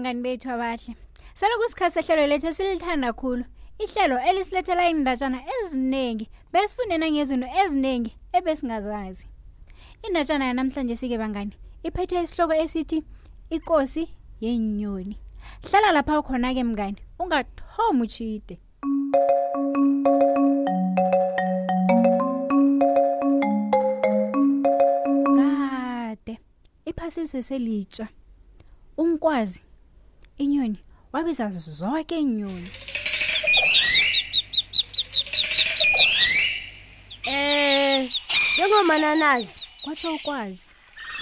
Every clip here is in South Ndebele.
abangani bethu abahle selokhu isikhathi sehlelo lethu esilithanda khulu ihlelo elisilethela iindatshana eziningi besifundena ngezinto eziningi ebesingazazi indatshana yanamhlanje sike bangani iphethe isihloko esithi ikosi yeenyoni hlala lapha ukhona-ke mngani ungathomi utshide kade iphasi liseselitsha unkwazi inyoni wabiza zonke inyoni eh njengomananazi kwatsho ukwazi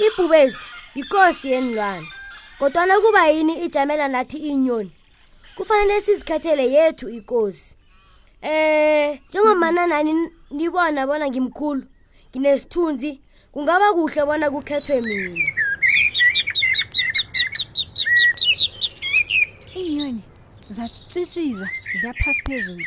ibhubezi yikosi yenilwana kodwana kuba yini ijamela nathi inyoni kufanele sizikhathele yethu ikosi eh njengomananani nibona bona ngimkhulu nginesithunzi kungaba kuhle bona kukhethwe mina iinyoni zatswitswiza ziyaphasi phezulu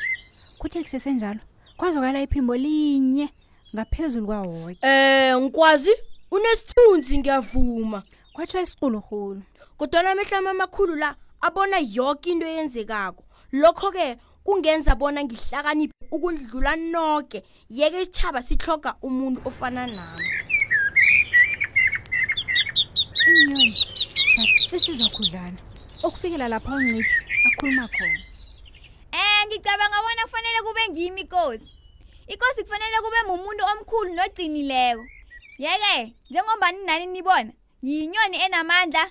kuthe kusesenjalo kwazokala iphimbo linye ngaphezulu kwawoke um eh, ngikwazi unesithunzi ngiyavuma kwatsho isiquluhulu kodwana amehlama amakhulu la abona yoke into eyenzekako lokho-ke kungenza bona ngihlakaniphe ukundlula noke yeke isitshaba sihloga umuntu ofana nami inyoni sesizokudlana okufikela lapha uncidi akhuluma khona um ngicabanga bona kufanele kube ngimi ikosi ikosi kufanele kube mumuntu omkhulu nogcinileko yeke njengombani nani nibona yinyoni enamandla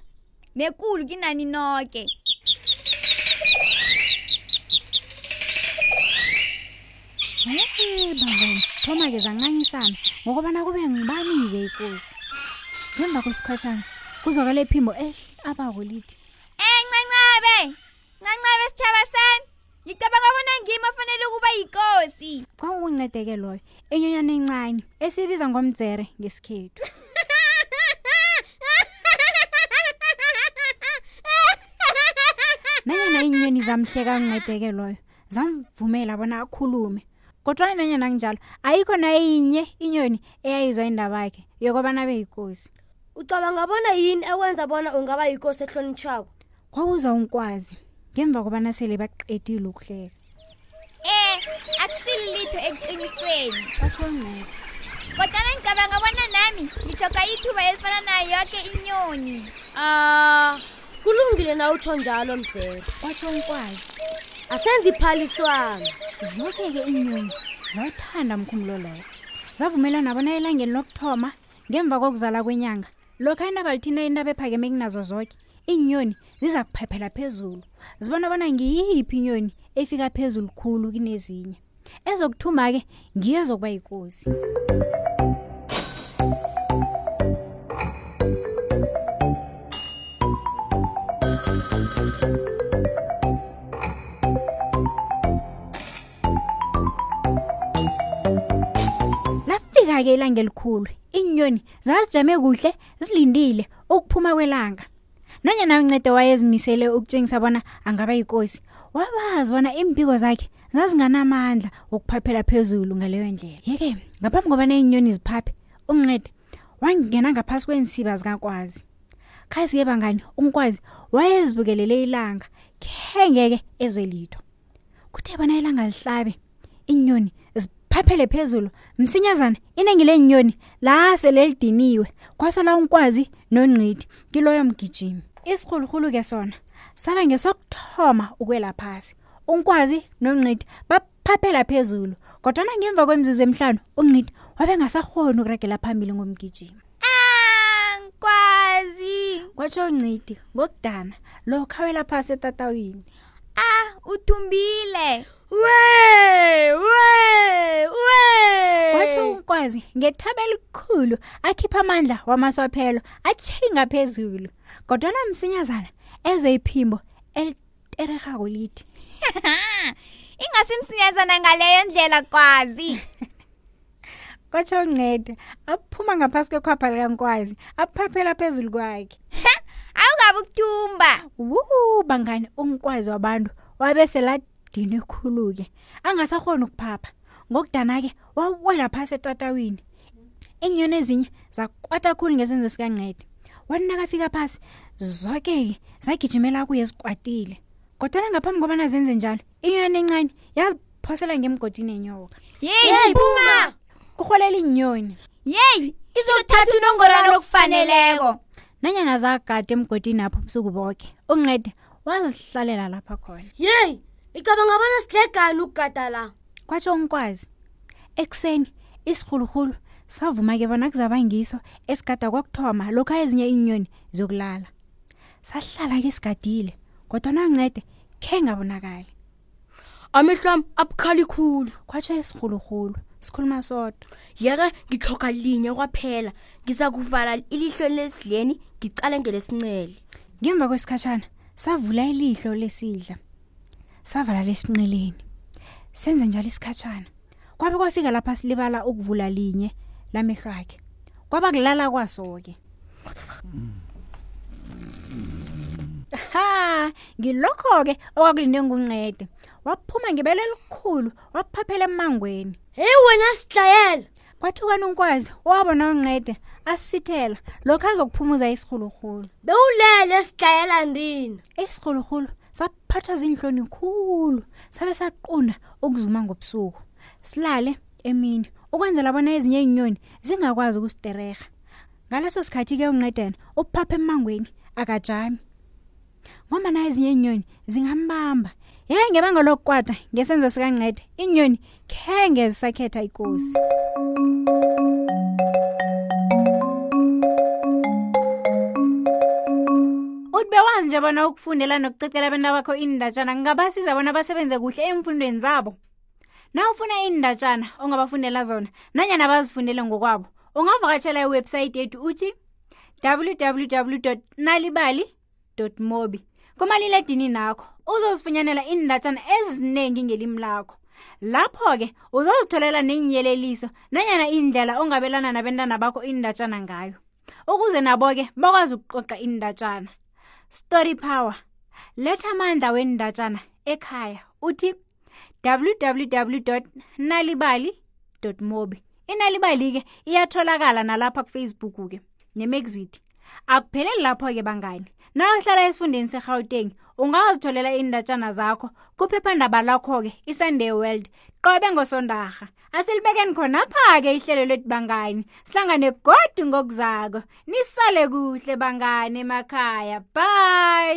nekulu kinani noke bangani thoma-ke zancanisana ngokobana kube ngibani-ke ikosi ngemva kwesikhashana kuzwakala iphimbo ehlabako lithi encancabe ncancaba esitshaba sami ngicabanga bona ngima fanele ukuba yikosi kwangukuncedeke loyo enyonyana encane esibiza ngomdzere ngesikhethu nanyana iinyoni zamhleka uncedeke loyo zamvumela bona akhulume kodwa nanyana kunjalo ayikho nayinye inyoni eyayizwa indaba yakhe yokobana beyikosi ucabanga bona yini ekwenza bona ungaba yikosi ehlonitshako kwawuzwa unkwazi ngemva kobana sele baqedile ukuhleka um akusililitho ekuqinisweni bathongceba kodwana ngicabanga bona nami ngithoga ithuba elifana nayo yoke inyoni um kulungile na utsho njalo mdzela kwatsho unkwazi asenze iphaliswana zoke-ke inyoni zawuthanda mkhumbulo loyo zavumelana bona elangeni lokuthoma ngemva kokuzala kwenyanga lokha indaba lithina indaba ephakeme kunazo zoke iinyoni ziza kuphephela phezulu zibona bona ngiyiphi inyoni efika phezulu khulu kunezinye ezokuthuma-ke ngiyo ezokuba yikosi nafika-ke ilanga elikhulu iinyoni zazijame kuhle zilindile ukuphuma kwelanga nanyana uncede wayezimisele ukutshengisa bona angaba yikosi wabazi bona iimpiko zakhe zazinganamandla wokuphaphela phezulu ngaleyo ndlela yeke ngaphambi kobana iinyoni ziphaphe uncede wangena ngaphasi kweensiba zikakwazi khayisiye bangani unkwazi wayezibukelele ilanga khengeke ezwe litho kuthe bona ilanga lihlabe inyoni ziphaphele phezulu msinyazana iningi leenyoni la sele lidiniwe kwasola unkwazi nongqithi kiloyo mgijimi isirhuluhulu-ke sona saba ngesokuthoma ukwela phasi unkwazi nongqithi baphaphela phezulu kodwana ngemva kwemzuzu emhlanu ungqithi wabe ngasahoni ukuragela phambili ngomgijimi angikwazi kwatsho ungqithi ngokudana lokhu awela phasi etatawini Ah, uthumbile. We, we, we. Kwasho ukwazi ngethaba elikhulu akhipha amandla wamaswaphelo athinga phezulu. Kodwa namsinyazana ezwe iphimbo elitererhako lithi. Ingasimsinyazana ngaleyo ndlela kwazi. kwatsho uncede aphuma ngaphasi kwekhwapha likankwazi aphaphela phezulu kwakhe awungabe ukuthumba wu bangani unkwazi wabantu wabe seladinwe khulu-ke angasakhona ukuphapha ngokudana-ke wawela phasi etatawini iinyoni ezinye zakwata khulu ngesenzo sikancede wani nakafika phasi zoke-ke zagijimela kuye zikwatile kodwana ngaphambi kobana zenze njalo inyoni encane yaziphosela ngemgodini enyoka yeyi phuma kurholela inyoni yeyi izokuthatha unongorwana okufaneleko nanyana zagade emgodini apho ubusuku boke unqede wazihlalela lapha khona yeyi icabanga bona sidlegani ukugada la kwatsho unkwazi ekuseni isirhuluhulu savuma ke bona kuzaba ngiso esigada kokuthoma lokho ezinye inyoni zokulala sahlala ke sigadile kodwa nancede khe ngabonakali amehlo am abukhali khulu kwatsho isirhulukhulu sikhuluma sodwa yeke ngithoga linye kwaphela ngiza kuvala ilihlo lesidleni ngicale ngelesincele ngemva kwesikhatshana savula ilihlo lesidla savala lesinceleni senze njalo isikhatshana kwabe kwafika lapha silibala ukuvula linye lamehlo akhe kwaba kulala kwaso-ke ha ngilokho-ke okwakulinde ngunqede waphuma ngebelo elikhulu waphaphela emangweni heyi wena sidlayela kwathukana unkwazi owabona unqede asithela lokho azokuphumuza isirhulukhulu bewulele sidlayela ndini isirhulukhulu phathwa zinhloni khulu sabe saquna ukuzuma ngobusuku silale emini ukwenzela bona ezinye inyoni zingakwazi ukusidereha ngaleso sikhathi ke uncedene uphapha emangweni akajami ngombana ezinye inyoni zingambamba yeke ngebanga lokukwata ngesenzo sikancede inyoni khenge zisakhetha ikosi uthi bewazi nje bona ukufundela nokucecela abantu abakho iindatshana ngingabasiza bona basebenze kuhle emfundweni zabo na ufuna iindatshana ongabafundela zona nanyana bazifundele ngokwabo ungavakatshela iwebhsayithi yethu uthi www nalibali mobi kumaliledini nakho uzozifunyanela iindatshana eziningi ngelimi lakho lapho-ke uzozitholela neenyeleliso nanyana indlela ongabelana nabentana bakho iindatshana ngayo ukuze nabo-ke bakwazi ukuqoqa iindatshana story power letha amandla weendatshana ekhaya uthi www nalibali mobi inalibali-ke iyatholakala nalapha kufacebook-ke nemexit akupheleli lapho-ke bangani nawuhlala esifundeni segauteng ungazitholela iindatshana zakho kuphephandaba lakho-ke isunday world qobe ngosondarha asilibekeni khonapha-ke ihlelo lethu bangani sihlangane godu ngokuzako nisale kuhle bangani emakhaya bye